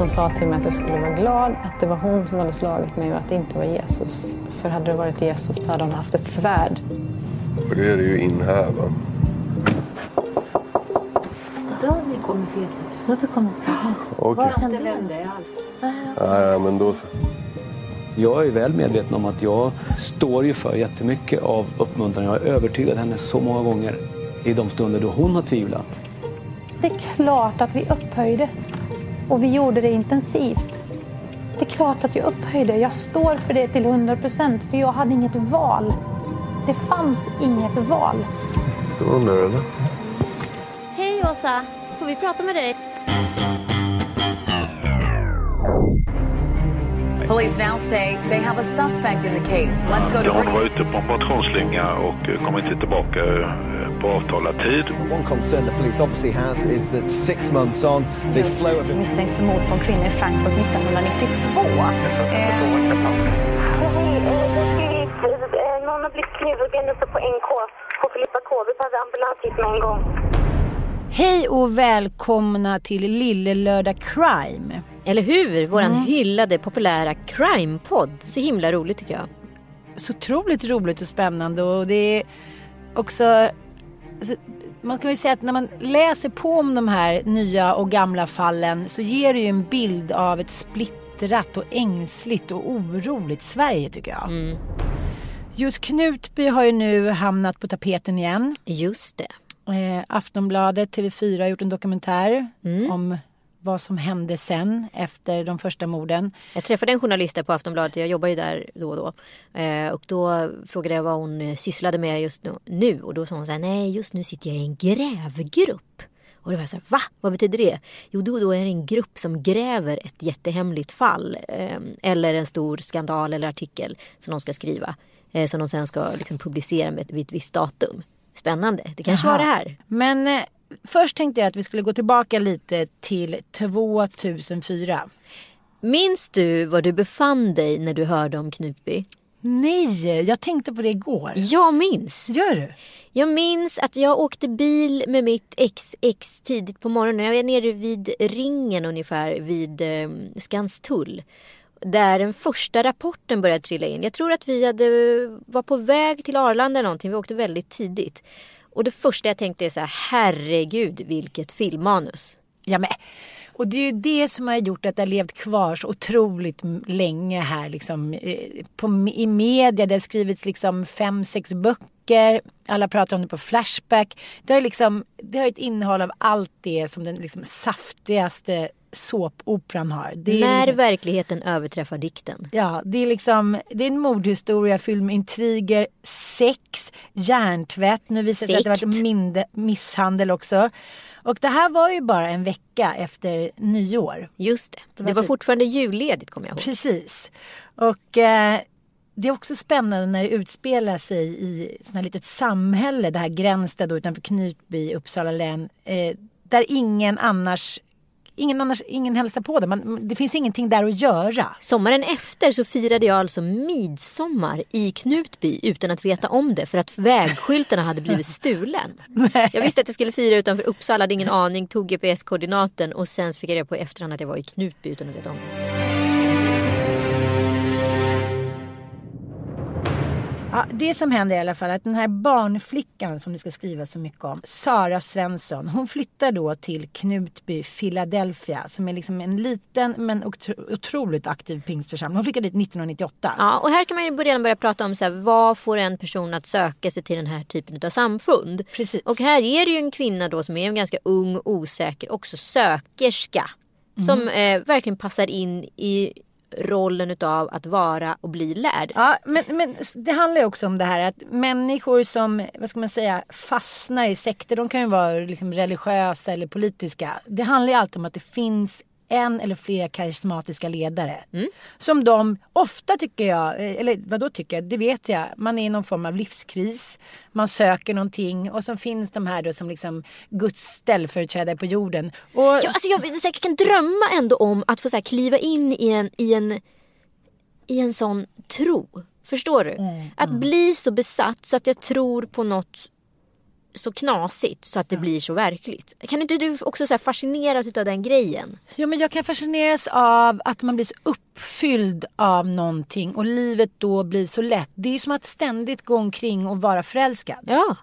De sa till mig att jag skulle vara glad att det var hon som hade slagit mig och att det inte var Jesus. För hade det varit Jesus så hade hon haft ett svärd. För det är det ju in här va. Att ni kommer fel hus. Så har vi kommit fel hus. Jag kan inte vända alls. Nej, men då så. Jag är väl medveten om att jag står ju för jättemycket av uppmuntran. Jag har övertygat henne så många gånger i de stunder då hon har tvivlat. Det är klart att vi upphöjde. Och vi gjorde det intensivt. Det är klart att jag upphöjde. Jag står för det till 100 procent, för jag hade inget val. Det fanns inget val. Står hon där eller? Hej Åsa, får vi prata med dig? Police now say they have a suspect in the case. Let's go to Ja, hon var ute på en motionsslinga och eh, kom inte tillbaka eh, på avtalad tid. One concern the police obviously has is that six months on, this flow of misstänks för mord på en kvinna i Frankfurt 1992. Någon har blivit knivhuggen uppe på NK på Filippa K. Vi behöver ambulans hit med en gång. Hej och välkomna till Lille Lördag Crime. Eller hur? Våran Mm. hyllade populära crime-podd. Så himla roligt tycker jag. Så otroligt roligt och spännande och det är också... Alltså, man kan ju säga att när man läser på om de här nya och gamla fallen så ger det ju en bild av ett splittrat och ängsligt och oroligt Sverige tycker jag. Mm. Just Knutby har ju nu hamnat på tapeten igen. Just det. Eh, Aftonbladet, TV4 har gjort en dokumentär Mm. om vad som hände sen efter de första morden. Jag träffade en journalist där på Aftonbladet, jag jobbar ju där då och då. Eh, och då frågade jag vad hon eh, sysslade med just nu-. Och då sa hon så här, nej just nu sitter jag i en grävgrupp. Och då var så här, va? Vad betyder det? Jo, då, då är det en grupp som gräver ett jättehemligt fall. Eh, eller en stor skandal eller artikel som de ska skriva. Eh, som de sen ska liksom, publicera med ett, vid ett visst datum. Spännande, det kanske Jaha. var det här. Men först tänkte jag att vi skulle gå tillbaka lite till 2004. Minns du var du befann dig när du hörde om Knutby? Nej, jag tänkte på det igår. Jag minns. Gör du? Jag minns att jag åkte bil med mitt ex-ex tidigt på morgonen. Jag var nere vid ringen ungefär vid eh, Skanstull. Där den första rapporten började trilla in. Jag tror att vi hade, var på väg till Arlanda eller någonting. Vi åkte väldigt tidigt. Och det första jag tänkte är så här, herregud vilket filmmanus. Ja, men, och det är ju det som har gjort att det har levt kvar så otroligt länge här liksom, eh, på, i media. Det har skrivits liksom fem, sex böcker. Alla pratar om det på Flashback. Det har, liksom, det har ett innehåll av allt det som den liksom saftigaste såpoperan har. Det är När liksom, verkligheten överträffar dikten. Ja, det är liksom det är en mordhistoria fylld med intriger, sex, hjärntvätt. Nu visar det sig att det varit minde, misshandel också. Och det här var ju bara en vecka efter nyår. Just det. Det Det var var typ- fortfarande julledigt kommer jag ihåg. Precis. Och eh, det är också spännande när det utspelar sig i sådana litet samhälle, det här Gränsta då utanför Knutby i Uppsala län, eh, där ingen annars Ingen, annars, ingen hälsar på det. Man, det finns ingenting där att göra. Sommaren efter så firade jag alltså midsommar i Knutby utan att veta om det för att vägskyltarna hade blivit stulen. Jag visste att jag skulle fira utanför Uppsala, hade ingen aning, tog GPS-koordinaten och sen fick jag reda på i efterhand att jag var i Knutby utan att veta om det. Ja, det som händer i alla fall att den här barnflickan som det ska skrivas så mycket om, Sara Svensson, hon flyttar då till Knutby, Philadelphia, som är liksom en liten men otro- otroligt aktiv pingstförsamling. Hon flyttade dit 1998. Ja, och här kan man ju redan börja prata om så här, vad får en person att söka sig till den här typen av samfund. Precis. Och här är det ju en kvinna då som är en ganska ung, osäker, också sökerska. Som eh, verkligen passar in i rollen utav att vara och bli lärd. Ja, men, men det handlar ju också om det här att människor som, vad ska man säga, fastnar i sekter, de kan ju vara liksom religiösa eller politiska. Det handlar ju alltid om att det finns en eller flera karismatiska ledare. Som de ofta tycker jag, eh, eller vad då tycker jag, det vet jag. Man är i någon form av livskris. Man söker någonting och så finns de här då som liksom Guds ställföreträdare på jorden. Och, Ja, alltså jag, jag kan drömma ändå om att få så kliva in i en, i, en, i en sån tro. Förstår du? Att bli så besatt så att jag tror på något så knasigt så att det blir så verkligt. Kan inte du också så fascineras av den grejen? Jo, men jag kan fascineras av att man blir så uppfylld av någonting och livet då blir så lätt. Det är som att ständigt gå omkring och vara förälskad. Ja.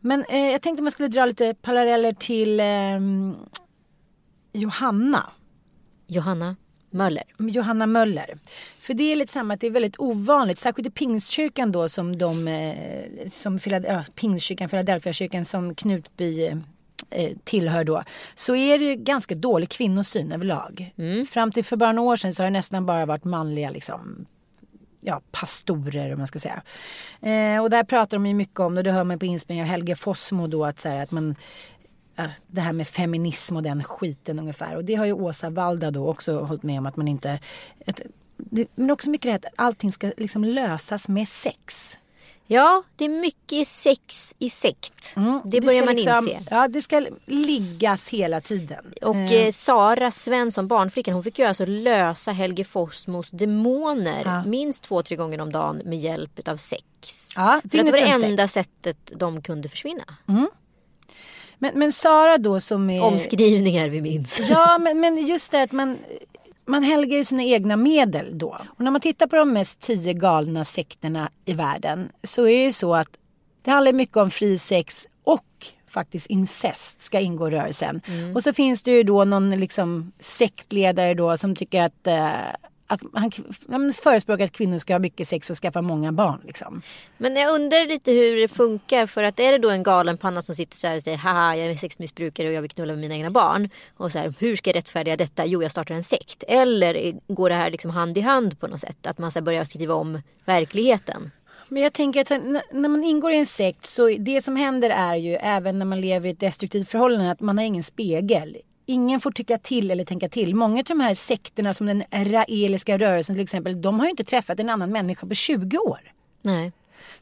Men eh, jag tänkte man skulle dra lite paralleller till ehm, Johanna. Johanna Möller. Johanna Möller. För det är lite samma att det är väldigt ovanligt, särskilt i pingstkyrkan då som de, eh, som ja, pingstkyrkan, Philadelphia-kyrkan som Knutby eh, tillhör då. Så är det ju ganska dålig kvinnosyn överlag. Fram till för bara några år sedan så har det nästan bara varit manliga liksom ja, pastorer om man ska säga. Eh, och där pratar de ju mycket om, och det hör man på inspelningar av Helge Fossmo då, att, så här, att man det här med feminism och den skiten ungefär. Och det har ju Åsa Valda då också hållit med om att man inte... Ett, det, men också mycket det att allting ska liksom lösas med sex. Ja, det är mycket sex i sekt. det börjar ska man liksom, inse. Ja, det ska liggas hela tiden. Och eh, Sara Svensson, barnflickan, hon fick ju alltså lösa Helge Fossmos demoner Ja. minst två, tre gånger om dagen med hjälp av sex. Ja, För att det var det enda sex. sättet de kunde försvinna. Men, men Sara då som är... Omskrivningar vi minns. Ja, men, men just det att man, man helgar ju sina egna medel då. Och när man tittar på de mest tio galna sekterna i världen så är det ju så att det handlar mycket om fri sex och faktiskt incest ska ingå i rörelsen. Och så finns det ju då någon liksom sektledare då som tycker att eh, att han, han förespråkar att kvinnor ska ha mycket sex och skaffa många barn. Liksom. Men jag undrar lite hur det funkar. För att är det då en galen panna som sitter så här och säger haha jag är sexmissbrukare och jag vill knulla med mina egna barn. Och så här, hur ska jag rättfärdiga detta? Jo jag startar en sekt. Eller går det här liksom hand i hand på något sätt? Att man så här börjar skriva om verkligheten. Men jag tänker att när man ingår i en sekt så det som händer är ju även när man lever i ett destruktivt förhållande att man har ingen spegel. Ingen får tycka till eller tänka till. Många av de här sekterna som den raeliska rörelsen till exempel, de har ju inte träffat en annan människa på 20 år. Nej.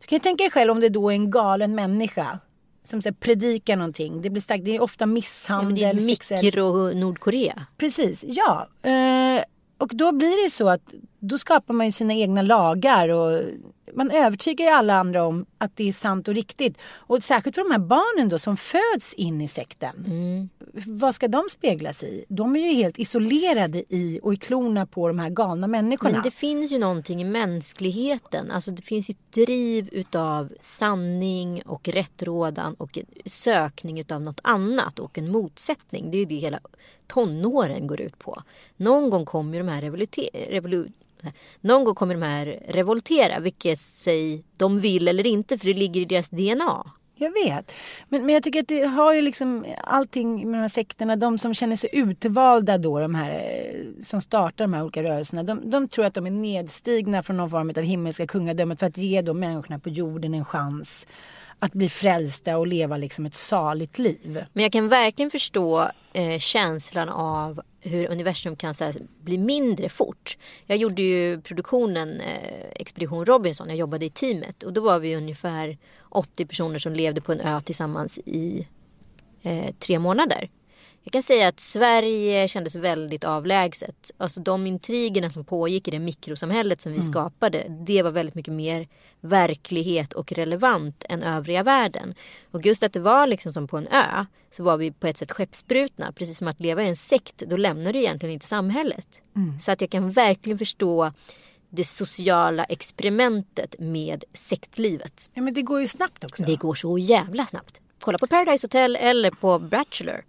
Du kan ju tänka dig själv om det då är en galen människa som så här, predikar någonting. Det blir starkt, det är ofta Ja, misshandel. det är mikro-Nordkorea. Precis, ja. Eh, och då blir det så att då skapar man ju sina egna lagar och man övertygar ju alla andra om att det är sant och riktigt. Och särskilt för de här barnen då som föds in i sekten. Vad ska de speglas i? De är ju helt isolerade i och i klorna på de här galna människorna. Men det finns ju någonting i mänskligheten. Alltså det finns ju ett driv utav sanning och rättrådan och sökning utav något annat och en motsättning. Det är ju det hela tonåren går ut på. Någon gång kommer ju de här revolute- revolu- någon gång kommer de här revoltera, vilket sig de vill eller inte, för det ligger i deras DNA. Jag vet. Men, men jag tycker att det har ju liksom allting med de här sekterna. De som känner sig utvalda då, de här eh, som startar de här olika rörelserna. De, de tror att de är nedstigna från någon form av himmelska kungadömet för att ge då människorna på jorden en chans att bli frälsta och leva liksom ett saligt liv. Men jag kan verkligen förstå eh, känslan av hur universum kan så här, bli mindre fort. Jag gjorde ju produktionen eh, Expedition Robinson, jag jobbade i teamet och då var vi ungefär 80 personer som levde på en ö tillsammans i eh, tre månader. Jag kan säga att Sverige kändes väldigt avlägset. Alltså de intrigerna som pågick i det mikrosamhället som vi Mm. skapade. Det var väldigt mycket mer verklighet och relevant än övriga världen. Och just att det var liksom som på en ö. Så var vi på ett sätt skeppsbrutna. Precis som att leva i en sekt. Då lämnar du egentligen inte samhället. Mm. Så att jag kan verkligen förstå det sociala experimentet med sektlivet. Ja men det går ju snabbt också. Det går så jävla snabbt. Kolla på Paradise Hotel eller på Bachelor.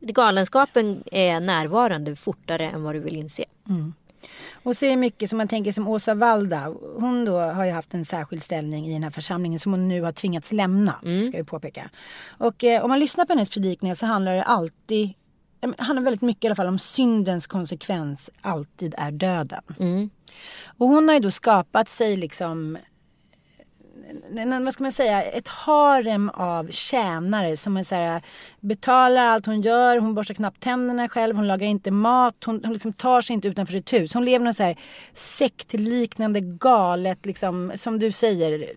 Galenskapen är närvarande fortare än vad du vill inse. Mm. Och så är det mycket som man tänker som Åsa Walda. Hon då har ju haft en särskild ställning i den här församlingen som hon nu har tvingats lämna. Mm. Ska jag påpeka. Och eh, om man lyssnar på hennes predikningar så handlar det alltid handlar väldigt mycket i alla fall om syndens konsekvens alltid är döden. Mm. Och hon har ju då skapat sig liksom en, vad ska man säga, ett harem av tjänare som är så här, betalar allt hon gör. Hon borstar knappt tänderna själv, hon lagar inte mat, hon, hon liksom tar sig inte utanför sitt hus. Hon lever något så här sektliknande galet, liksom, som du säger,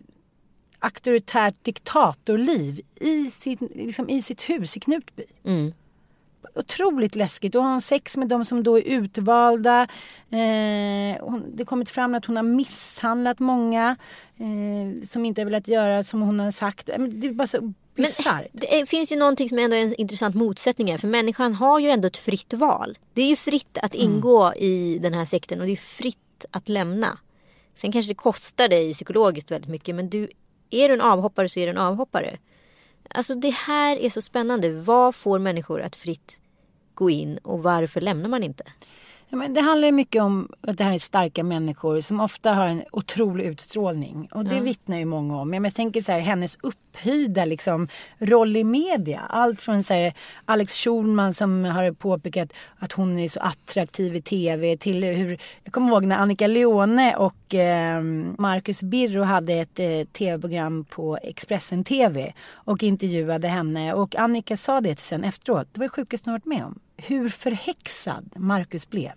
auktoritärt diktatorliv i, sin, liksom, i sitt hus i Knutby. Mm otroligt läskigt. Då har hon sex med de som då är utvalda. Eh, hon, det har kommit fram att hon har misshandlat många eh, som inte har velat göra som hon har sagt. Det är bara så bisarrt. Det finns ju någonting som ändå är en intressant motsättning här. För människan har ju ändå ett fritt val. Det är ju fritt att ingå mm. i den här sekten och det är fritt att lämna. Sen kanske det kostar dig psykologiskt väldigt mycket men du, är du en avhoppare så är du en avhoppare. Alltså det här är så spännande. Vad får människor att fritt gå in och varför lämnar man inte? Ja, men det handlar mycket om att det här är starka människor som ofta har en otrolig utstrålning. Och det ja. vittnar ju många om. Men jag tänker så här, hennes upphöjda liksom, roll i media. Allt från så här, Alex Schulman som har påpekat att hon är så attraktiv i tv till hur... Jag kommer ihåg när Annika Leone och eh, Marcus Birro hade ett eh, tv-program på Expressen TV och intervjuade henne. Och Annika sa det sen efteråt. Det var det sjukaste hon varit med om hur förhäxad Marcus blev.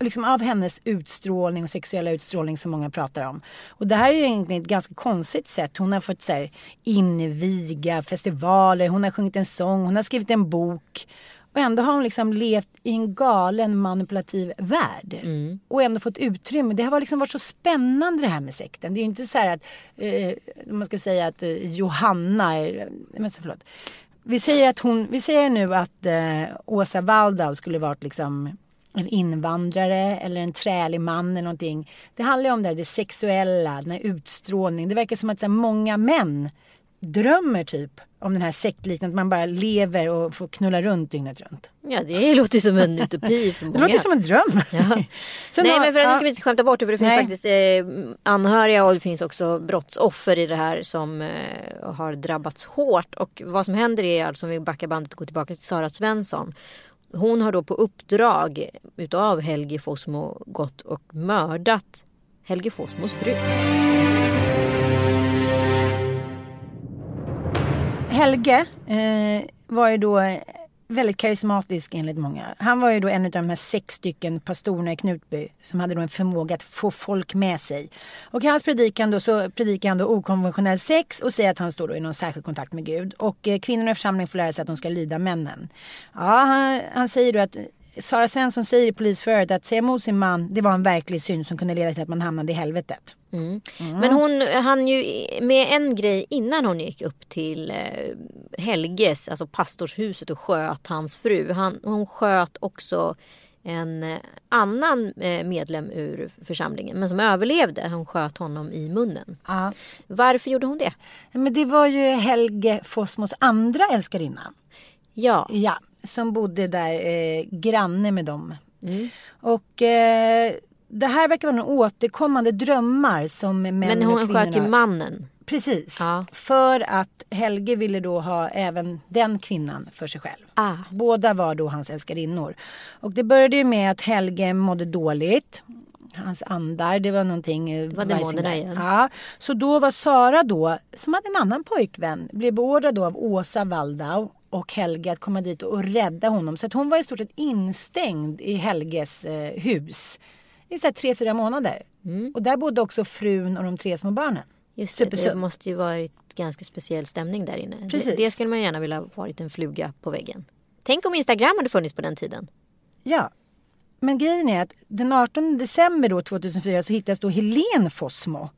Liksom av hennes utstrålning och sexuella utstrålning som många pratar om. Och det här är ju egentligen ett ganska konstigt sätt. Hon har fått så här, inviga festivaler, hon har sjungit en sång, hon har skrivit en bok. Och ändå har hon liksom levt i en galen manipulativ värld. Mm. Och ändå fått utrymme. Det har liksom varit så spännande det här med sekten. Det är ju inte så här att, eh, man ska säga att eh, Johanna, är, men, förlåt, vi säger, att hon, vi säger nu att eh, Åsa Waldau skulle varit liksom en invandrare eller en trälig man eller någonting. Det handlar ju om det, här, det sexuella, den här utstrålningen. Det verkar som att så här, många män drömmer typ om den här sektliknande, att man bara lever och får knulla runt dygnet runt. Ja det låter som en utopi för många. Det låter som en dröm. Ja. Nej men för att ja. nu ska vi inte skämta bort det för det finns Nej. faktiskt eh, anhöriga och det finns också brottsoffer i det här som eh, har drabbats hårt. Och vad som händer är alltså om vi backar bandet och går tillbaka till Sara Svensson. Hon har då på uppdrag utav Helge Fossmo gått och mördat Helge Fossmos fru. Helge eh, var ju då väldigt karismatisk enligt många. Han var ju då en av de här sex stycken pastorerna i Knutby som hade då en förmåga att få folk med sig. Och i hans predikan då så predikar han då okonventionell sex och säger att han står då i någon särskild kontakt med Gud. Och eh, kvinnorna i församlingen får lära sig att de ska lyda männen. Ja, han, han säger då att Sara Svensson säger i polisförhöret att säga emot sin man det var en verklig synd som kunde leda till att man hamnade i helvetet. Mm. Mm. Men hon hann ju med en grej innan hon gick upp till eh, Helges, alltså pastorshuset och sköt hans fru. Han, hon sköt också en eh, annan eh, medlem ur församlingen men som överlevde. Hon sköt honom i munnen. Ja. Varför gjorde hon det? Men det var ju Helge Fossmos andra älskarinna. Ja. ja som bodde där eh, granne med dem. Mm. Och eh, det här verkar vara några återkommande drömmar som män Men hon sköt ju mannen. Precis. Ja. För att Helge ville då ha även den kvinnan för sig själv. Ah. Båda var då hans älskarinnor. Och det började ju med att Helge mådde dåligt. Hans andar, det var någonting. Det var demonerna igen. Ja. Så då var Sara då, som hade en annan pojkvän, blev beordrad då av Åsa Waldau och Helge att komma dit och rädda honom. Så att hon var i stort sett instängd i Helges eh, hus i så tre, fyra månader. Mm. Och där bodde också frun och de tre små barnen. Just det, det måste ju varit ganska speciell stämning där inne. Precis. Det, det skulle man gärna vilja ha varit en fluga på väggen. Tänk om Instagram hade funnits på den tiden. Ja. Men grejen är att den 18 december då 2004 så hittades då Helen Fossmo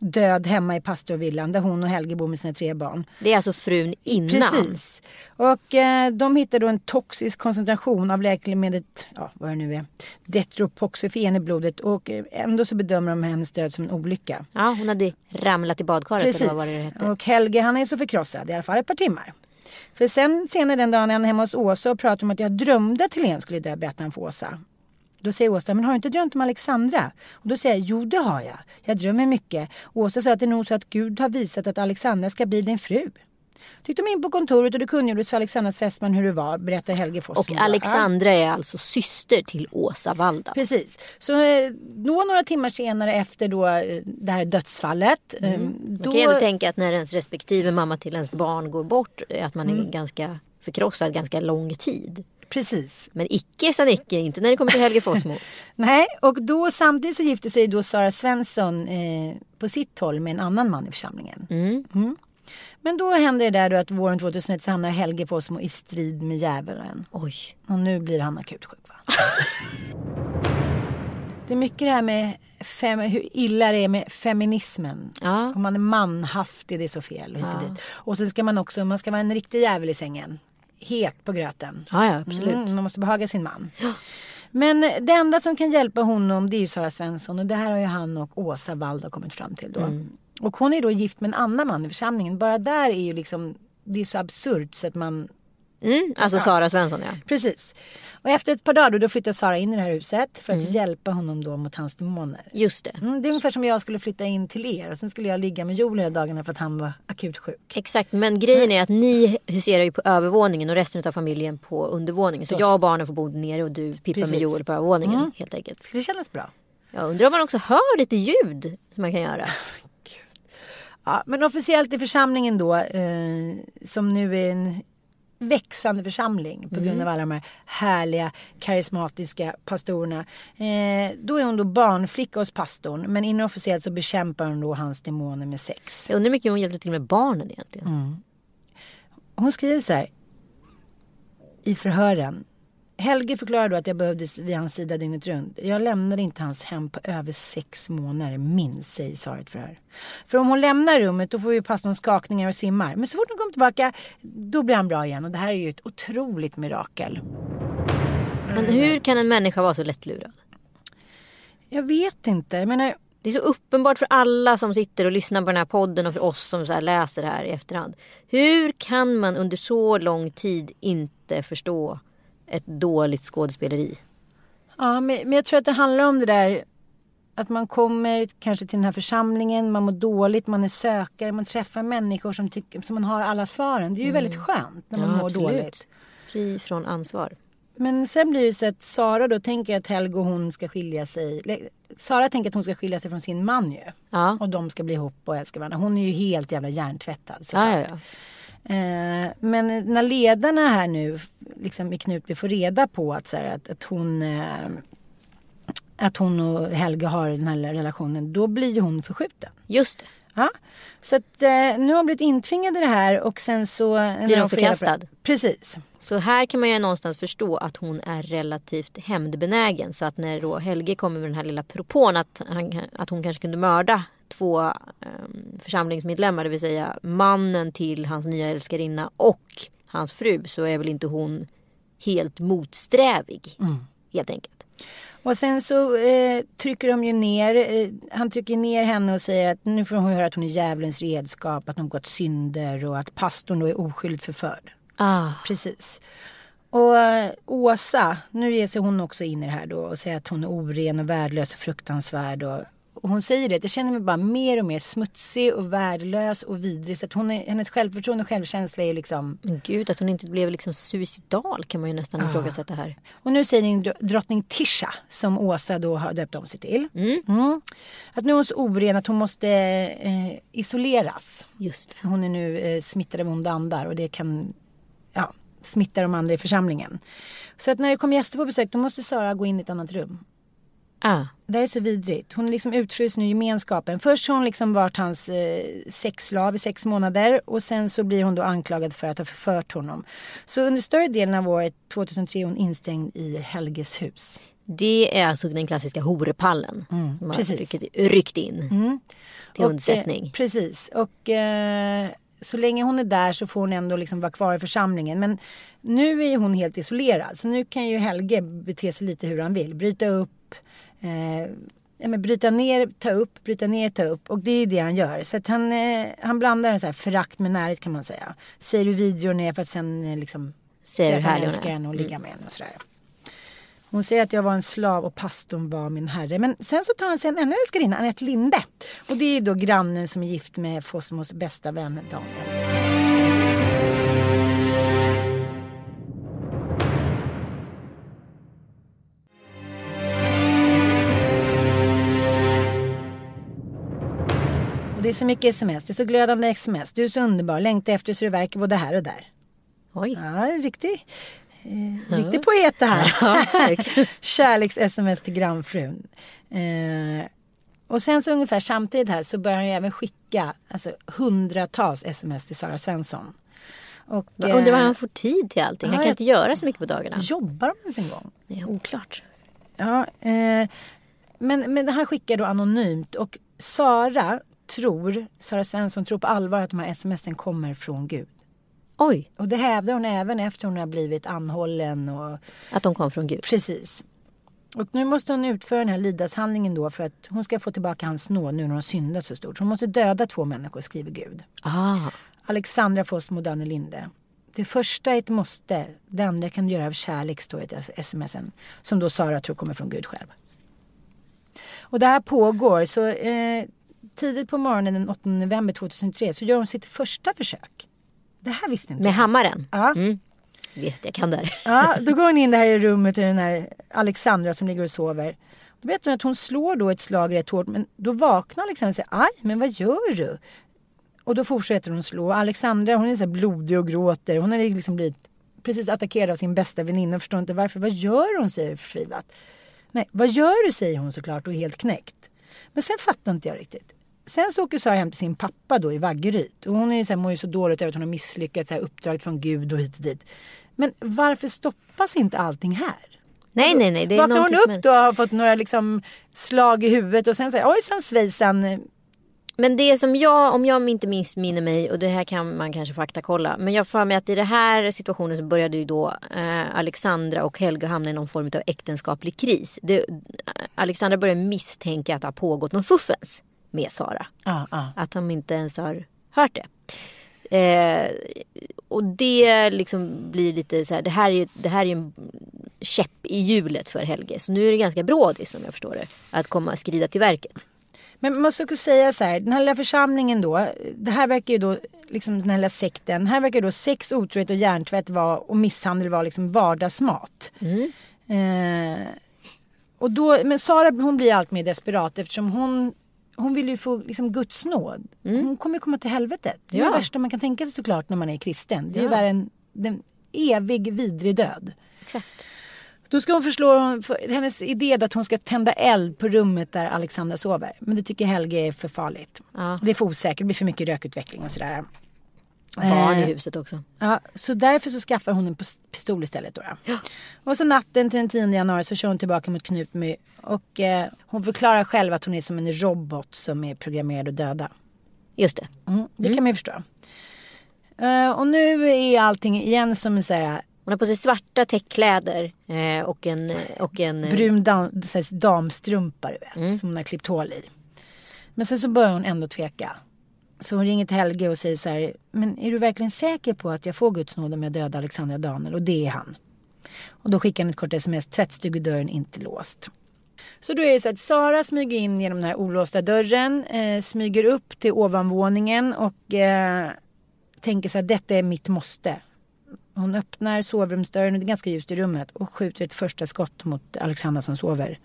död hemma i pastorvillan där hon och Helge bor med sina tre barn. Det är alltså frun innan? Precis. Och eh, de hittar då en toxisk koncentration av läkemedlet, ja vad det nu är, Detropoxifen i blodet och eh, ändå så bedömer de hennes död som en olycka. Ja, hon hade ramlat i badkaret Precis. eller vad det hette. Och Helge han är så förkrossad, i alla fall ett par timmar. För sen senare den dagen är han hemma hos Åsa och pratar om att jag drömde att Helene skulle dö, berättar han för Åsa. Då säger Åsa, men har du inte drömt om Alexandra? Och då säger jag, jo det har jag. Jag drömmer mycket. Och Åsa sa att det är nog så att Gud har visat att Alexandra ska bli din fru. Då gick de in på kontoret och det kungjordes för Alexandras fästman hur det var, berättar Helge Foss. Och Alexandra är alltså syster till Åsa Walda. Precis. Så eh, då några timmar senare efter då eh, det här dödsfallet. Mm. Då... Man kan ju ändå tänka att när ens respektive mamma till ens barn går bort eh, att man är Mm. ganska förkrossad ganska lång tid. Precis. Men icke sa Nicke, inte när det kommer till Helge Fossmo. Nej, och då samtidigt så gifte sig då Sara Svensson eh, på sitt håll med en annan man i församlingen. Mm. Men då händer det där då att våren 2001 så hamnar Helge Fossmo i strid med djävulen. Oj. Och nu blir han akut sjuk va? det är mycket det här med fem, hur illa det är med feminismen. Ja. Om man är manhaftig, det är så fel. Och, Ja. dit. och sen ska man också, man ska vara en riktig jävel i sängen. Het på gröten. Ja, ja, absolut. Mm, man måste behaga sin man. Men det enda som kan hjälpa honom det är ju Sara Svensson och det här har ju han och Åsa Walda kommit fram till då. Mm. Och hon är då gift med en annan man i församlingen. Bara där är ju liksom, det är så absurt så att man Mm, alltså Ja. Sara Svensson ja. Precis. Och efter ett par dagar då, då flyttar Sara in i det här huset för att Mm. hjälpa honom då mot hans demoner. Just det. Mm, det är ungefär som jag skulle flytta in till er och sen skulle jag ligga med Joel hela dagarna för att han var akut sjuk. Exakt, men grejen är att ni huserar ju på övervåningen och resten av familjen på undervåningen. Så Så. jag och barnen får bo nere och du pippar Precis. med Joel på övervåningen Mm. helt enkelt. Det kändes bra. Jag undrar om man också hör lite ljud som man kan göra. Ja, men officiellt i församlingen då, eh, som nu är en växande församling på grund Mm. av alla de här härliga karismatiska pastorerna. Eh, då är hon då barnflicka hos pastorn men inofficiellt så bekämpar hon då hans demoner med sex. Jag undrar hur mycket hon hjälpte till med barnen egentligen. Mm. Hon skriver så här i förhören. Helge förklarar då att jag behövdes vid hans sida dygnet runt. Jag lämnade inte hans hem på över sex månader minst, säger Sara i ett förhör. För om hon lämnar rummet då får ju pastorn skakningar och svimmar. Men så fort hon kommer tillbaka då blir han bra igen och det här är ju ett otroligt mirakel. Men hur kan en människa vara så lättlurad? Jag vet inte. Jag menar, Det är så uppenbart för alla som sitter och lyssnar på den här podden och för oss som så här läser det här i efterhand. Hur kan man under så lång tid inte förstå ett dåligt skådespeleri? Ja, men, men jag tror att det handlar om det där att man kommer kanske till den här församlingen, man mår dåligt, man är sökare, man träffar människor som, tycker, som man har alla svaren. Det är ju väldigt skönt när man Mm. Ja, mår absolut. dåligt. Fri från ansvar. Men sen blir det så att Sara då tänker att Helge och hon ska skilja sig. Sara tänker att hon ska skilja sig från sin man ju. Ja. Och de ska bli ihop och älska varandra. Hon är ju helt jävla hjärntvättad såklart. ja, ja. Eh, men när ledarna här nu liksom i Knutby får reda på att, så här, att, att hon eh, att hon och Helge har den här relationen, då blir ju hon förskjuten. Just det. Ja. Så att, eh, nu har hon blivit intvingad i det här och sen så... Blir hon förkastad? Precis. Så här kan man ju någonstans förstå att hon är relativt hämndbenägen. Så att när då Helge kommer med den här lilla propån att, han, att hon kanske kunde mörda två eh, församlingsmedlemmar, det vill säga mannen till hans nya älskarinna och hans fru, så är väl inte hon helt motsträvig. Helt enkelt. Och sen så eh, trycker de ju ner, eh, han trycker ner henne och säger att nu får hon höra att hon är djävulens redskap, att hon gått synder och att pastorn då är oskyldigt förförd. Ah. Precis. Och eh, Åsa, nu ger sig hon också in i det här då och säger att hon är oren och värdelös och fruktansvärd. Och, och hon säger det, jag känner mig bara mer och mer smutsig och värdelös och vidrig. Så att hon är, hennes självförtroende och självkänsla är liksom... Gud, att hon inte blev liksom suicidal kan man ju nästan ifrågasätta här. Och nu säger dro- drottning Tisha, som Åsa då har döpt om sig till. Mm. Att nu är hon så oren att hon måste eh, isoleras. Just För hon är nu eh, smittad av onda andar och det kan ja, smitta de andra i församlingen. Så att när det kommer gäster på besök då måste Sara gå in i ett annat rum. Ah. Det är så vidrigt. Hon liksom utfryser nu gemenskapen. Först har hon liksom varit hans eh, sexslav i sex månader och sen så blir hon då anklagad för att ha förfört honom. Så under större delen av året 2003 är hon instängd i Helges hus. Det är alltså den klassiska horepallen. Mm, man precis. Ryckt, ryckt in mm. till och, undsättning. Eh, precis. Och eh, så länge hon är där så får hon ändå liksom vara kvar i församlingen. Men nu är hon helt isolerad. Så nu kan ju Helge bete sig lite hur han vill. Bryta upp. Eh, ja, men bryta ner, ta upp, bryta ner, ta upp. Och det är det han gör. Så att han, eh, han blandar så här förakt med närhet kan man säga. Säger du videor ner för att sen eh, liksom säger att han älskar henne och ligga med henne och sådär. Hon säger att jag var en slav och pastorn var min herre. Men sen så tar han sig en ännu älskarinna, Anette Linde. Och det är då grannen som är gift med Fossmos bästa vän Daniel. Och det är så mycket sms, det är så glödande sms. Du är så underbar, längtar efter så det verkar både här och där. Oj. Ja, riktig, eh, riktig poet det här. Ja, Kärleks-sms till grannfrun. Eh, och sen så ungefär samtidigt här så börjar han ju även skicka alltså, hundratals sms till Sara Svensson. Och, Jag undrar vad han får tid till allting. Han kan inte göra så mycket på dagarna. Jobbar de ens en gång? Det är oklart. Ja, eh, men, men han skickar då anonymt och Sara tror, Sara Svensson tror på allvar att de här smsen kommer från Gud. Oj. Och det hävdar hon även efter hon har blivit anhållen. Och... Att de kom från Gud? Precis. Och nu måste hon utföra den här lydnadshandlingen då för att hon ska få tillbaka hans nåd nu när hon syndat så stort. Så hon måste döda två människor, skriver Gud. Ah. Alexandra Fossmo och Linde. Det första är ett måste, det andra kan du göra av kärlek, står det i smsen. Som då Sara tror kommer från Gud själv. Och det här pågår, så eh, tidigt på morgonen den 8 november 2003 så gör hon sitt första försök. Det här visste inte Med hammaren? Ja. Mm. Vet, jag kan där. Ja, då går hon in där i rummet till den här Alexandra som ligger och sover. Då vet hon att hon slår då ett slag rätt hårt men då vaknar Alexandra och säger aj men vad gör du? Och då fortsätter hon slå. Alexandra hon är så blodig och gråter. Hon har liksom blivit precis attackerad av sin bästa väninna och förstår inte varför. Vad gör hon? säger förtvivlat. Nej, vad gör du? säger hon såklart och är helt knäckt. Men sen fattar inte jag riktigt. Sen så åker Sara hem till sin pappa då i Vaggeryd. Och hon är ju så här, mår ju så dåligt över att hon har misslyckats, uppdraget från Gud och hit och dit. Men varför stoppas inte allting här? Nej, nej, nej. Det är Vaknar hon upp är... då och har fått några liksom slag i huvudet och sen säger ojsan svejsan. Men det som jag, om jag inte missminner mig och det här kan man kanske faktakolla. Men jag får mig att i den här situationen så började ju då eh, Alexandra och Helga hamna i någon form av äktenskaplig kris. Det, Alexandra började misstänka att det har pågått någon fuffens med Sara. Ah, ah. Att de inte ens har hört det. Eh, och det liksom blir lite så här, det här är ju det här är en käpp i hjulet för Helge. Så nu är det ganska brådis som jag förstår det. Att komma skrida till verket. Men man skulle säga så här, den här lilla församlingen då, det här verkar ju då, liksom den här lilla sekten, här verkar då sex, otrohet och hjärntvätt var, och misshandel var liksom vardagsmat. Mm. Eh, och då, men Sara hon blir allt mer desperat eftersom hon hon vill ju få liksom, Guds nåd. Mm. Hon kommer ju komma till helvetet. Det är ja. det värsta man kan tänka sig såklart när man är kristen. Det är ja. ju värre än en evig vidrig död. Exakt. Då ska hon förslå, hennes idé är att hon ska tända eld på rummet där Alexandra sover. Men det tycker Helge är för farligt. Ja. Det är för osäkert, det blir för mycket rökutveckling och sådär. Barn i huset också. Ja, så därför så skaffar hon en pistol istället. Då, ja. Och så natten till den 10 januari så kör hon tillbaka mot Knut med, och eh, hon förklarar själv att hon är som en robot som är programmerad att döda. Just det. Mm, det mm. kan man ju förstå. Uh, och nu är allting igen som en så här, hon har på sig svarta täckkläder eh, och en... Och en eh, Brun dam, damstrumpa du vet, mm. som hon har klippt hål i. Men sen så börjar hon ändå tveka. Så hon ringer till Helge och säger så här, men är du verkligen säker på att jag får Guds nåd om jag dödar Alexandra Daniel? Och det är han. Och då skickar han ett kort sms, tvättstugedörren inte låst. Så då är det så att Sara smyger in genom den här olåsta dörren, eh, smyger upp till ovanvåningen och eh, tänker så här, detta är mitt måste. Hon öppnar sovrumsdörren, och det är ganska ljust i rummet och skjuter ett första skott mot Alexandra som sover.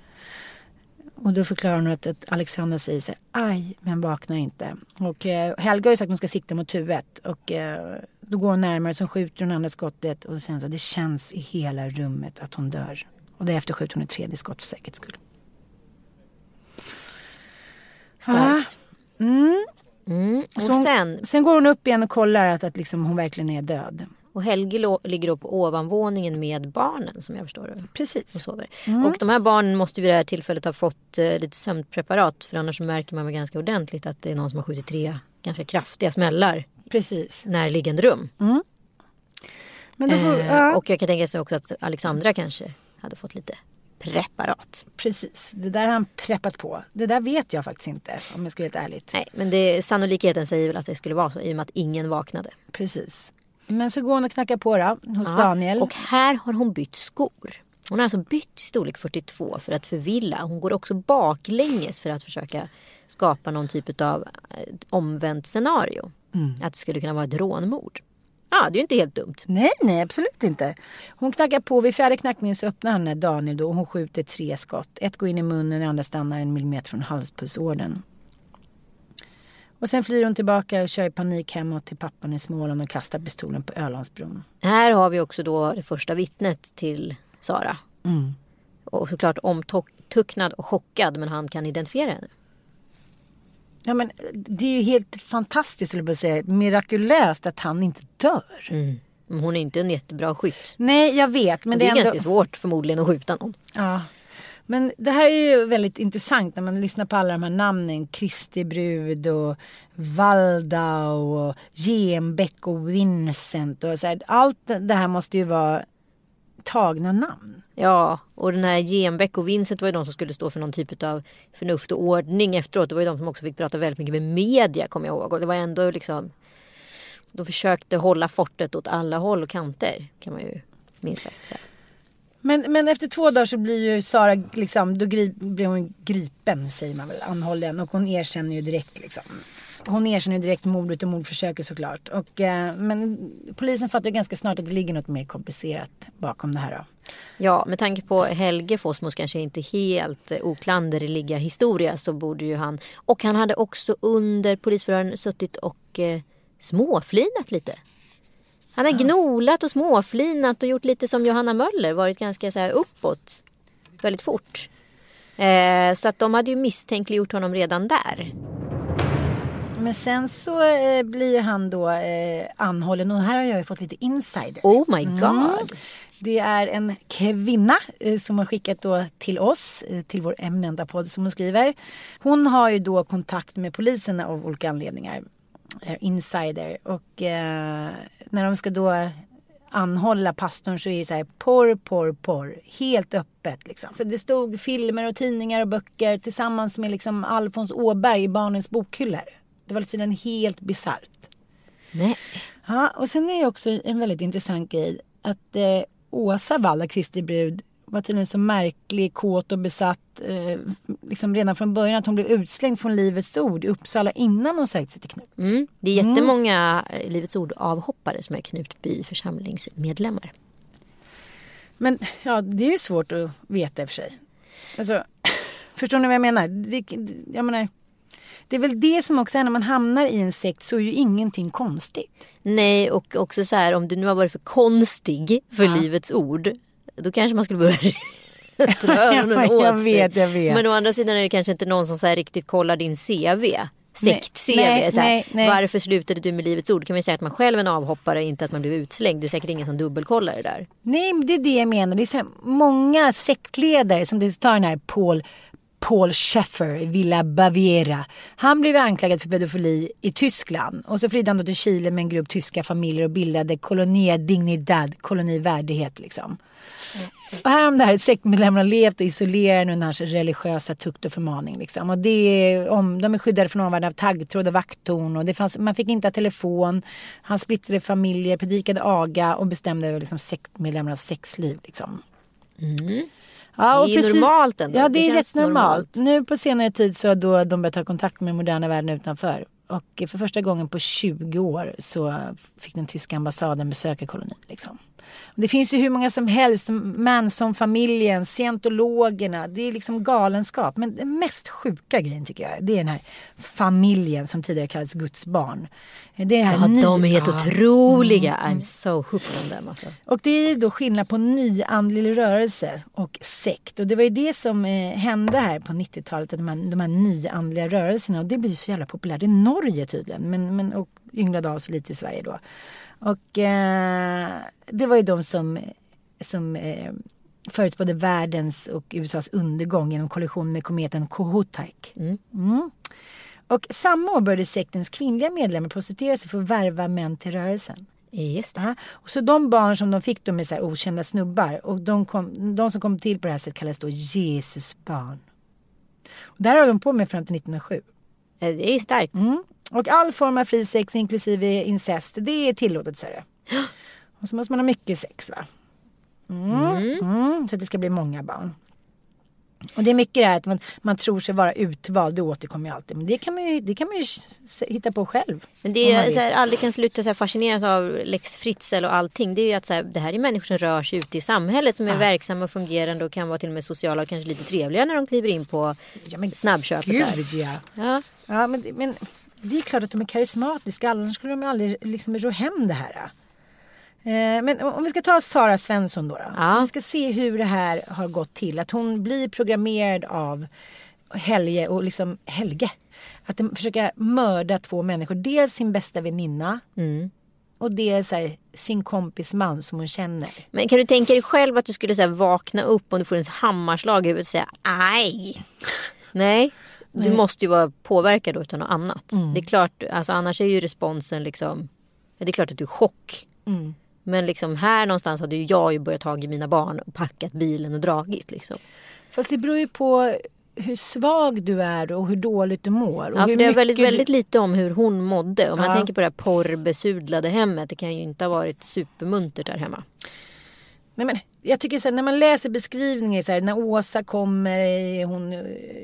Och då förklarar hon att, att Alexandra säger så här, aj, men vaknar inte. Och eh, Helga har ju sagt att hon ska sikta mot huvudet. Och eh, då går hon närmare, så skjuter hon andra skottet. Och sen så det känns i hela rummet att hon dör. Och därefter skjuter hon ett tredje skott för säkerhets skull. Starkt. Ah, mm. Mm. Och så hon, sen? sen går hon upp igen och kollar att, att liksom hon verkligen är död. Och Helge ligger då på ovanvåningen med barnen som jag förstår det. Precis. Och sover. Mm. Och de här barnen måste vid det här tillfället ha fått eh, lite sömnpreparat för annars märker man väl ganska ordentligt att det är någon som har skjutit tre ganska kraftiga smällar. Precis. Närliggande rum. Mm. Men då får, Eh, ja. Och jag kan tänka sig också att Alexandra kanske hade fått lite preparat. Precis, det där har han preppat på. Det där vet jag faktiskt inte om jag ska vara helt ärligt. Nej, men det, sannolikheten säger väl att det skulle vara så i och med att ingen vaknade. Precis. Men så går hon och knackar på då, hos Ja, Daniel. Och här har hon bytt skor. Hon har alltså bytt storlek 42 för att förvilla. Hon går också baklänges för att försöka skapa någon typ av eh, omvänt scenario. Mm. Att det skulle kunna vara ett rånmord. Ja, det är ju inte helt dumt. Nej, nej absolut inte. Hon knackar på, vid fjärde knackningen så öppnar han Daniel då och hon skjuter tre skott. Ett går in i munnen, det andra stannar en millimeter från halspulsådern. Och sen flyr hon tillbaka och kör i panik hemåt till pappan i Småland och kastar pistolen på Ölandsbron. Här har vi också då det första vittnet till Sara. Mm. Och såklart omtucknad och chockad men han kan identifiera henne. Ja, men det är ju helt fantastiskt, skulle jag säga. Mirakulöst att han inte dör. Mm. Hon är inte en jättebra skytt. Nej, jag vet. Men Men det är ändå... ganska svårt förmodligen att skjuta någon. Ja. Men det här är ju väldigt intressant när man lyssnar på alla de här namnen. Kristi brud och Waldau och Genbeck och Vincent. Och så här. Allt det här måste ju vara tagna namn. Ja, och den här Genbeck och Vincent var ju de som skulle stå för någon typ av förnuft och ordning efteråt. Det var ju de som också fick prata väldigt mycket med media kommer jag ihåg. Och det var ändå liksom... De försökte hålla fortet åt alla håll och kanter kan man ju minst sagt säga. Men, men efter två dagar så blir ju Sara liksom, då gri, blir hon gripen säger man väl, anhållen. Och hon erkänner ju direkt liksom. Hon erkänner ju direkt mordet och mordförsöket såklart. Och, eh, men polisen fattar ju ganska snart att det ligger något mer komplicerat bakom det här då. Ja, med tanke på Helge Fossmos kanske inte helt eh, oklanderliga historia så borde ju han... Och han hade också under polisförhören suttit och eh, småflinat lite. Han har gnolat och småflinat och gjort lite som Johanna Möller, varit ganska så här uppåt väldigt fort. Eh, så att de hade ju misstänkliggjort honom redan där. Men sen så eh, blir han då eh, anhållen och här har jag ju fått lite insider. Oh my god. Det är en kvinna eh, som har skickat då till oss, eh, till vår eminenta podd som hon skriver. Hon har ju då kontakt med polisen av olika anledningar. Eh, insider. Och eh, när de ska då anhålla pastorn så är det så här porr, porr, porr. Helt öppet liksom. Så det stod filmer och tidningar och böcker tillsammans med liksom Alfons Åberg i barnens bokhyllor. Det var tydligen helt bisarrt. Nej. Ja, och sen är det också en väldigt intressant grej att eh, Åsa Wall, Kristi brud, var tydligen så märklig, kåt och besatt eh, liksom redan från början att hon blev utslängd från Livets Ord i Uppsala innan hon sökte sig till Knut. Mm. Det är jättemånga eh, Livets Ord-avhoppare som är Knutby församlingsmedlemmar. Men ja, det är ju svårt att veta i och för sig. Alltså, förstår ni vad jag menar? Det, jag menar? Det är väl det som också är när man hamnar i en sekt så är ju ingenting konstigt. Nej, och också så här om du nu har varit för konstig för Ja. Livets Ord. Då kanske man skulle börja dra öronen åt jag vet, jag vet. Men å andra sidan är det kanske inte någon som så här riktigt kollar din CV. Sekt-CV. Varför slutade du med Livets Ord? Kan man säga att man själv är en avhoppare, inte att man blev utslängd. Det är säkert ingen som dubbelkollar det där. Nej, det är det jag menar. Det är så många sektledare som det tar den här Paul Paul Schäffer i Villa Baviera. Han blev anklagad för pedofili i Tyskland och så flydde han då till Chile med en grupp tyska familjer och bildade Colonia Dignidad, koloni värdighet liksom. Och här har de där sektmedlemmarna levt och isolerat under hans religiösa tukt och förmaning. Liksom. Och det är, om, de är skyddade från omvärlden av taggtråd och vakttorn. Och det fanns, man fick inte ha telefon. Han splittrade familjer, predikade aga och bestämde över liksom, sektmedlemmarnas sexliv. Liksom. Ja, och Det är ju normalt ändå. Ja, Det det, är känns rätt normalt. Nu på senare tid så har då de börjat ta kontakt med moderna världen utanför. Och för första gången på 20 år så fick den tyska ambassaden besöka kolonin. Liksom. Det finns ju hur många som helst, Manson-familjen, scientologerna. Det är liksom galenskap. Men den mest sjuka grejen tycker jag, det är den här familjen som tidigare kallades Guds barn. Det är här Ja, ny- de är helt Ja. otroliga. I'm so hooked on them. Alltså. Och det är ju då skillnad på nyandlig rörelse och sekt. Och det var ju det som eh, hände här på 90-talet, att de här, de här nyandliga rörelserna. Och det blir så jävla populärt i Norge tydligen. Men, men, och ynglade av sig lite i Sverige då. Och eh, det var ju de som, som eh, förutspådde världens och USAs undergång genom kollision med kometen Kohoutek. Mm. Mm. Och samma år började sektens kvinnliga medlemmar prostituera sig för att värva män till rörelsen. Just det. Och så de barn som de fick då med så här okända snubbar och de, kom, de som kom till på det här sättet kallades då Jesusbarn. Och där har de på med fram till 1907. Det är starkt. Mm. Och all form av fri sex inklusive incest, det är tillåtet är det. Och så måste man ha mycket sex va. Mm. Mm. Så att det ska bli många barn. Och det är mycket det här att man, man tror sig vara utvald, det återkommer ju alltid. Men det kan man ju, det kan man ju hitta på själv. Men det är så här, aldrig kan sluta så här fascineras av Lex Fritzl och allting. Det är ju att så här, det här är människor som rör sig ute i samhället som är Ja. verksamma och fungerande och kan vara till och med sociala och kanske lite trevliga när de kliver in på snabbköpet där. Gud ja. Ja. ja men, men det är klart att de är karismatiska, annars skulle de aldrig liksom ro hem det här. Eh, Men om vi ska ta Sara Svensson då. då. Om vi ska se hur det här har gått till. Att hon blir programmerad av Helge och liksom Helge. Att de försöker mörda två människor. Dels sin bästa väninna. Och dels här, sin kompis man som hon känner. Men kan du tänka dig själv att du skulle så här, vakna upp och du får en hammarslag i huvudet och säga aj? Nej, du Nej. måste ju vara påverkad utav något annat. Mm. Det är klart, alltså annars är ju responsen liksom, det är klart att du är chock. Mm. Men liksom här någonstans hade ju jag ju börjat tag i mina barn och packat bilen och dragit liksom. Fast det beror ju på hur svag du är och hur dåligt du mår. Och Ja, för det är väldigt, väldigt lite om hur hon mådde. Om man Ja. tänker på det här porrbesudlade hemmet. Det kan ju inte ha varit supermuntert där hemma. Nej, men jag tycker så här, när man läser beskrivningar så här, när Åsa kommer, hon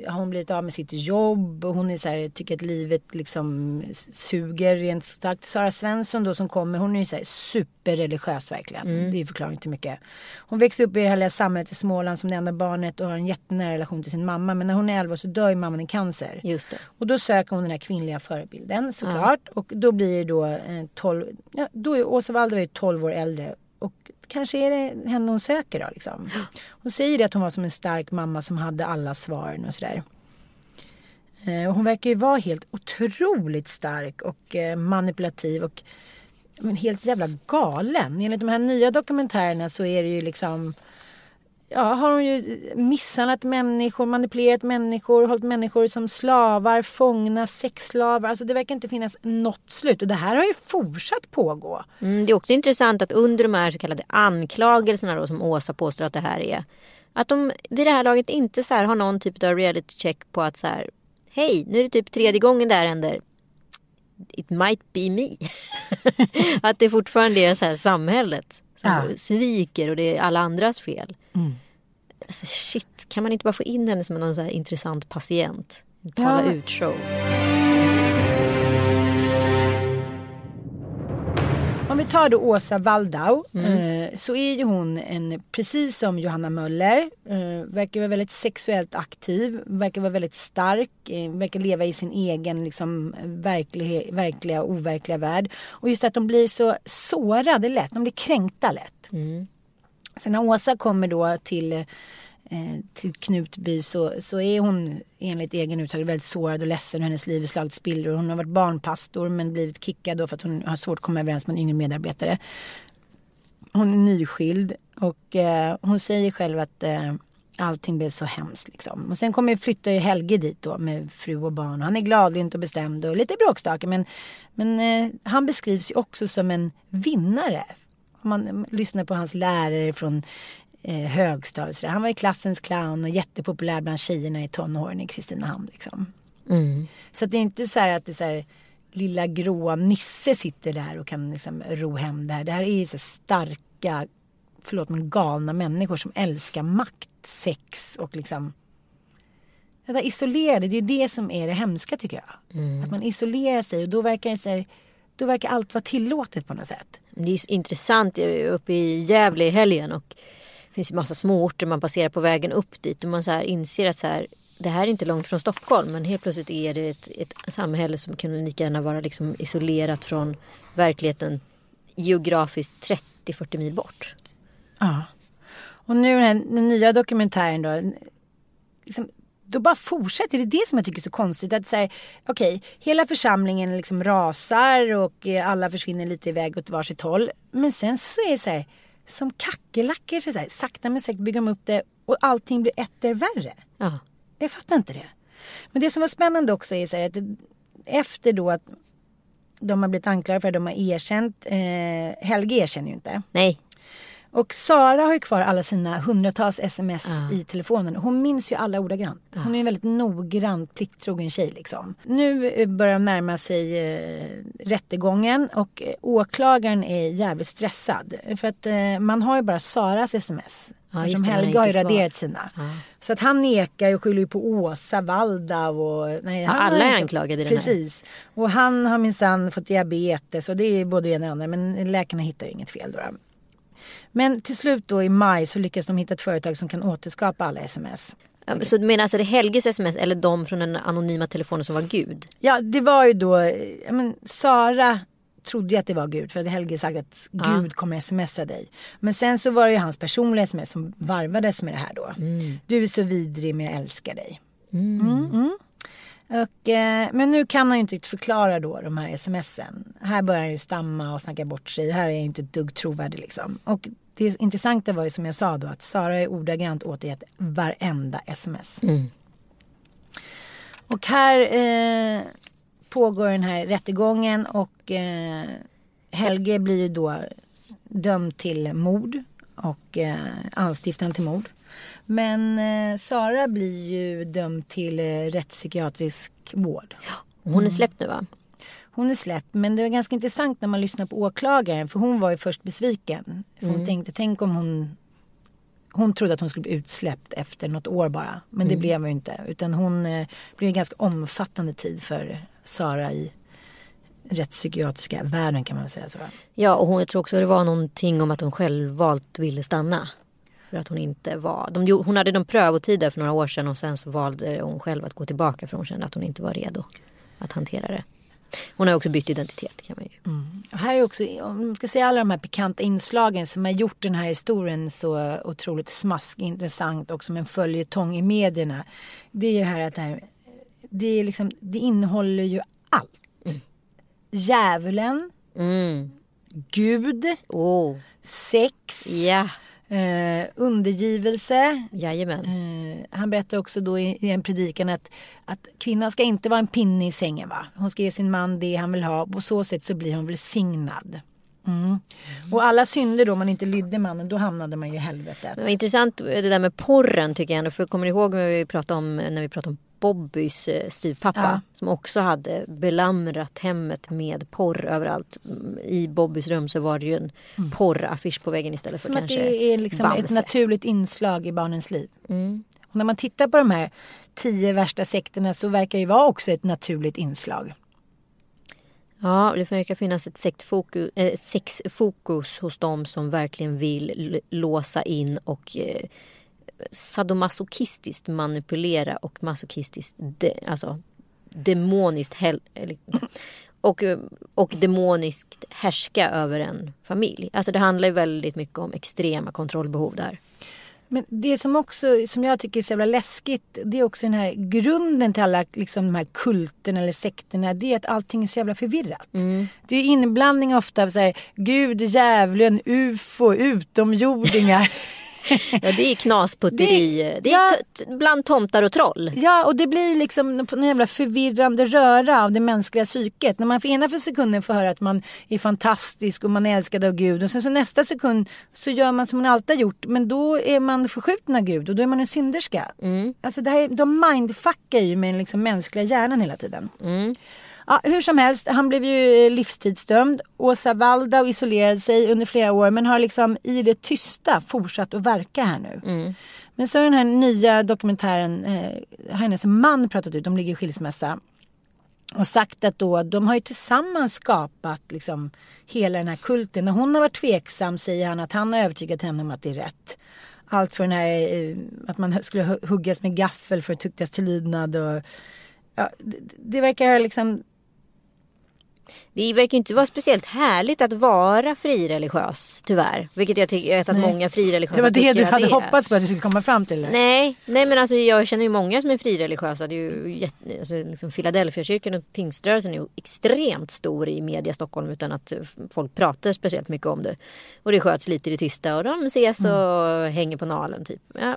har hon blivit av med sitt jobb och hon är så här, tycker att livet liksom suger rent starkt. Sara Svensson då som kommer, hon är ju så här superreligiös verkligen. Mm. Det förklarar inte mycket. Hon växer upp i det här lilla samhället i Småland som det enda barnet och har en jättenära relation till sin mamma. Men när hon är 11 så dör ju mamman i cancer. Just det. Och då söker hon den här kvinnliga förebilden såklart. Och då blir det då eh, 12, ja, då är Åsa Waldau är 12 år äldre. Och kanske är det henne hon söker då liksom. Hon säger det att hon var som en stark mamma som hade alla svaren och sådär. Eh, och hon verkar ju vara helt otroligt stark och eh, manipulativ och men helt jävla galen. Enligt de här nya dokumentärerna så är det ju liksom ja, har hon ju misshandlat människor, manipulerat människor, hållit människor som slavar, fångna, sexslavar. Alltså det verkar inte finnas något slut. Och det här har ju fortsatt pågå. Mm, det är också intressant att under de här så kallade anklagelserna då, som Åsa påstår att det här är. Att de vid det här laget inte så här har någon typ av reality check på att så här. Hej, nu är det typ tredje gången det här händer. It might be me. att det fortfarande är så här samhället som Ja. sviker och det är alla andras fel. Mm. Alltså, shit, kan man inte bara få in henne som någon så här intressant patient? En Tala Ja. ut show. Om vi tar då Åsa Waldau Mm. eh, så är ju hon en, precis som Johanna Möller, eh, verkar vara väldigt sexuellt aktiv, verkar vara väldigt stark, eh, verkar leva i sin egen liksom, verklighe- verkliga och overkliga värld. Och just att de blir så sårade lätt, de blir kränkta lätt. Så när Åsa kommer då till, Eh, till Knutby så, så är hon enligt egen uttag väldigt sårad och ledsen. Hennes liv är slaget i spillror. Hon har varit barnpastor men blivit kickad då för att hon har svårt att komma överens med en yngre medarbetare. Hon är nyskild och eh, hon säger själv att eh, allting blev så hemskt. Liksom. Och sen kommer flyttar ju Helge dit då med fru och barn. Han är gladlynt och bestämd och lite bråkstake men, men eh, han beskrivs ju också som en vinnare. Om man eh, lyssnar på hans lärare från eh, högstadiet. Han var ju klassens clown och jättepopulär bland tjejerna i tonåren i Kristinehamn. Liksom. Mm. Så det är inte så här att det är så här, lilla gråa Nisse sitter där och kan liksom ro hem det här. Det här är ju så starka, förlåt men galna människor som älskar makt, sex och liksom det där isolerade, det är ju det som är det hemska tycker jag. Att man isolerar sig och då verkar, det så här, då verkar allt vara tillåtet på något sätt. Det är så intressant. Jag är uppe i Gävle i helgen och det finns ju massa småorter man passerar på vägen upp dit och man så här inser att så här, det här är inte långt från Stockholm men helt plötsligt är det ett, ett samhälle som kan lika gärna vara liksom isolerat från verkligheten geografiskt 30-40 mil bort. Ja. Och nu den, här, den nya dokumentären då. Liksom, då bara fortsätter. Det är det som jag tycker är så konstigt. Att säga, okej, okay, hela församlingen liksom rasar och eh, alla försvinner lite iväg åt varsitt håll. Men sen så är det så här, som kackerlackor, så här, sakta men säkert bygger de upp det och allting blir etter värre. Ja. Jag fattar inte det. Men det som var spännande också är så här, att efter då att de har blivit anklagade för att de har erkänt, eh, Helge erkänner ju inte. Nej. Och Sara har ju kvar alla sina hundratals sms ah. i telefonen. Hon minns ju alla ordagrant. Hon är en väldigt noggrant plikttrogen tjej liksom. Nu eh, börjar de närma sig eh, rättegången och eh, åklagaren är jävligt stressad. För att eh, man har ju bara Saras sms. Ja, Eftersom Helge har ju raderat sina. Ja. Så att han nekar och skyller på Åsa Waldau. Och, nej, ja, alla är anklagade i den Precis. Och han har minsann fått diabetes och det är både det ena och det andra. Men läkarna hittar ju inget fel då. Men till slut då i maj så lyckas de hitta ett företag som kan återskapa alla sms. Så du menar alltså det Helges sms eller de från den anonyma telefonen som var Gud? Ja det var ju då, men, Sara trodde ju att det var Gud för att Helge sagt att Gud ja. kommer smsa dig. Men sen så var det ju hans personliga sms som varvades med det här då. Mm. Du är så vidrig men jag älskar dig. Mm. Mm, mm. Och, eh, men nu kan han ju inte riktigt förklara då de här smsen. Här börjar han ju stamma och snacka bort sig. Här är jag inte ett dugg trovärdig liksom. Och det intressanta var ju som jag sa då att Sara är ordagrant återgett varenda sms. Mm. Och här eh, pågår den här rättegången och eh, Helge blir ju då dömd till mord och eh, anstiftan till mord. Men eh, Sara blir ju dömd till eh, rättspsykiatrisk vård. hon är mm. släppt nu va? Hon är släppt men det var ganska intressant när man lyssnar på åklagaren för hon var ju först besviken. För hon mm. tänkte tänk om hon hon trodde att hon skulle bli utsläppt efter något år bara. Men det mm. blev hon ju inte. Utan hon eh, blev en ganska omfattande tid för Sara i rättspsykiatriska världen kan man väl säga så. Ja och hon, jag tror också det var någonting om att hon själv valt ville stanna. För att hon inte var, de, hon hade de prövotider för några år sedan och sen så valde hon själv att gå tillbaka för hon kände att hon inte var redo att hantera det. Hon har också bytt identitet kan man ju. Mm. Här är också, om man ska säga alla de här pikanta inslagen som har gjort den här historien så otroligt smaskintressant och som en följetong i medierna. Det är ju här att det, här, det, är liksom, det innehåller ju allt. Mm. Djävulen. Mm. Gud. Oh. Sex. Ja. Eh, undergivelse. Jajamän. Eh, han berättar också då i, i, en predikan att, att kvinnan ska inte vara en pinne i sängen. Va? Hon ska ge sin man det han vill ha. På så sätt så blir hon välsignad. Mm. Mm. Och alla synder då man inte lydde mannen, då hamnade man ju i helvetet. Det var intressant det där med porren tycker jag. För kommer ni ihåg när vi pratade om, när vi pratade om Bobbys eh, styvpappa ja. som också hade belamrat hemmet med porr överallt. I Bobbys rum så var det ju en mm. porraffisch på väggen istället för som kanske att det är liksom ett naturligt inslag i barnens liv. Mm. Och när man tittar på de här tio värsta sekterna så verkar det vara också ett naturligt inslag. Ja, det verkar finnas ett sektfokus, äh, sexfokus hos dem som verkligen vill låsa in och äh, sadomasochistiskt manipulera och masochistiskt de, alltså demoniskt hel, och, och demoniskt härska över en familj. Alltså det handlar ju väldigt mycket om extrema kontrollbehov där. Men det som också som jag tycker är så jävla läskigt det är också den här grunden till alla liksom, de här kulterna eller sekterna. Det är att allting är så jävla förvirrat. Mm. Det är inblandning ofta av så här, Gud, djävulen, ufo, utomjordingar. ja, det är knasputteri. Det, det är ja, bland tomtar och troll. Ja, och det blir liksom en jävla förvirrande röra av det mänskliga psyket. När man för ena för sekunden får höra att man är fantastisk och man är älskad av Gud och sen så nästa sekund så gör man som man alltid har gjort men då är man förskjuten av Gud och då är man en synderska. Mm. Alltså det här, de mindfuckar ju med den liksom mänskliga hjärnan hela tiden. Mm. Ja, hur som helst, han blev ju livstidsdömd. Åsa Waldau isolerade sig under flera år men har liksom i det tysta fortsatt att verka här nu. Mm. Men så är den här nya dokumentären, eh, hennes man pratat ut, de ligger i skilsmässa. Och sagt att då, de har ju tillsammans skapat liksom hela den här kulten. När hon har varit tveksam säger han att han har övertygat henne om att det är rätt. Allt för den här eh, att man skulle huggas med gaffel för att tuktas till lydnad. Och, ja, det, det verkar liksom Det verkar inte vara speciellt härligt att vara frireligiös tyvärr. Vilket jag tycker att Nej. många frireligiösa Det var det tycker du att hade det är. hoppats på att du skulle komma fram till. eller? Nej, nej men alltså jag känner ju många som är frireligiösa. Det är ju jätte, alltså liksom Philadelphia-kyrkan och pingströrelsen är ju extremt stor i media Stockholm utan att folk pratar speciellt mycket om det. Och det sköts lite i det tysta och de ses och hänger på nalen typ. Ja.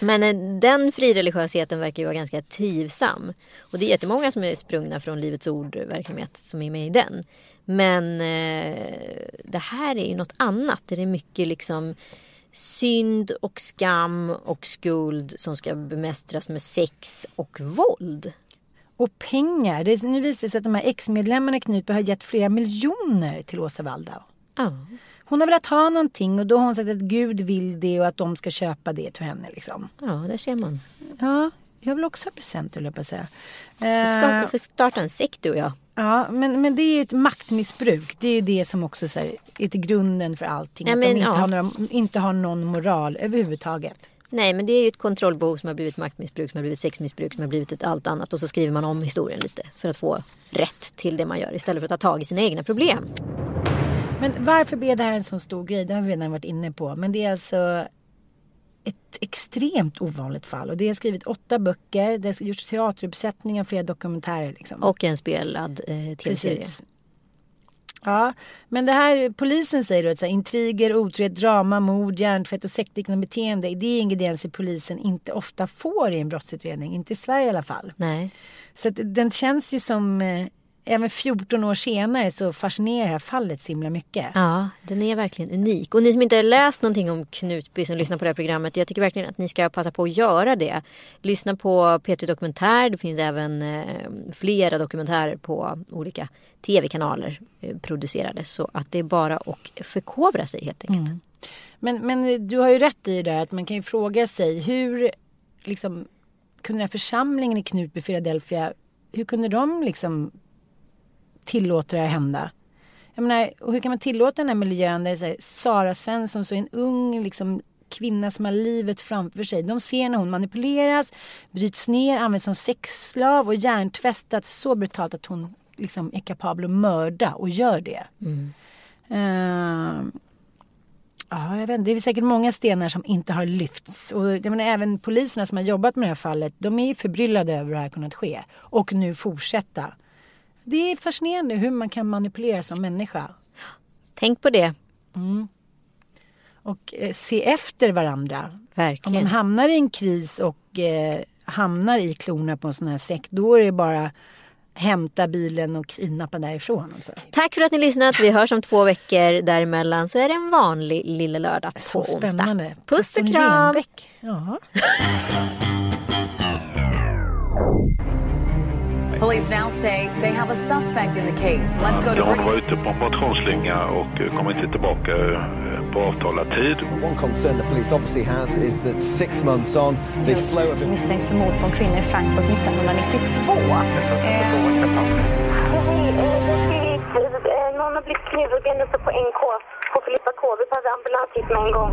Men eh, den frireligiositeten verkar ju vara ganska trivsam. Och det är jättemånga som är sprungna från Livets Ord-verksamhet som är med i den. Men eh, det här är ju något annat. Det är mycket liksom synd och skam och skuld som ska bemästras med sex och våld. Och pengar. Det, nu visar det sig att de här ex-medlemmarna i Knutby har gett flera miljoner till Åsa Waldau. Ja. Hon har velat ha någonting och då har hon sagt att Gud vill det och att de ska köpa det till henne. Liksom. Ja, där ser man. Ja, jag vill också ha present höll jag på att säga. Vi Eh, ska får starta en sekt du och jag. Ja, men, men det är ju ett maktmissbruk. Det är ju det som också så här, är till grunden för allting. Ja, att men, de inte, ja. har några, inte har någon moral överhuvudtaget. Nej men det är ju ett kontrollbehov som har blivit maktmissbruk, som har blivit sexmissbruk, som har blivit ett allt annat. Och så skriver man om historien lite för att få rätt till det man gör istället för att ta tag i sina egna problem. Men varför blev det här en sån stor grej? Det har vi redan varit inne på. Men det är alltså ett extremt ovanligt fall. Och det har skrivit åtta böcker, det har gjorts teateruppsättningar, flera dokumentärer. Liksom. Och en spelad eh, tv-serie. Ja, men det här, polisen säger då att så här, intriger, otrohet, drama, mord, hjärntvätt och sektliknande beteende det är ingredienser polisen inte ofta får i en brottsutredning. Inte i Sverige i alla fall. Nej. Så att den känns ju som, eh, även 14 år senare så fascinerar det här fallet så himla mycket. Ja, den är verkligen unik. Och ni som inte har läst någonting om Knutby som lyssnar på det här programmet. Jag tycker verkligen att ni ska passa på att göra det. Lyssna på P3 Dokumentär. Det finns även eh, flera dokumentärer på olika tv-kanaler eh, producerade. Så att det är bara att förkovra sig helt enkelt. Mm. Men, men du har ju rätt i det där att man kan ju fråga sig hur liksom, kunde den här församlingen i Knutby, Philadelphia, hur kunde de liksom tillåta det här hända? Jag menar, och hur kan man tillåta den här miljön där det är Sara Svensson, så är en ung liksom, kvinna som har livet framför sig. De ser när hon manipuleras, bryts ner, används som sexslav och hjärntvästats så brutalt att hon liksom är kapabel att mörda och gör det. Mm. Ehm, Ja, jag vet inte. Det är säkert många stenar som inte har lyfts. Och jag menar, även poliserna som har jobbat med det här fallet, de är förbryllade över hur det här kunnat ske. Och nu fortsätta. Det är fascinerande hur man kan manipulera som människa. Tänk på det. Mm. Och eh, se efter varandra. Verkligen. Om man hamnar i en kris och eh, hamnar i klorna på en sån här sekt, då är det bara hämta bilen och kidnappa därifrån. Alltså. Tack för att ni lyssnat. Vi hörs om två veckor. Däremellan så är det en vanlig lille lördag på Så onsdag. spännande. Puss och kram. Ja. Police now say they have a suspect in the case. Let's go to hon var ute på en motionsslinga och kom inte tillbaka eh, på avtalad tid. One concern the police obviously has is that six months on, they've slowed Som misstänks för mord på en kvinna i Frankfurt 1992. Hej, eh, någon har blivit knivhuggen uppe på NK på Filippa K. Vi behöver ambulans hit med en gång.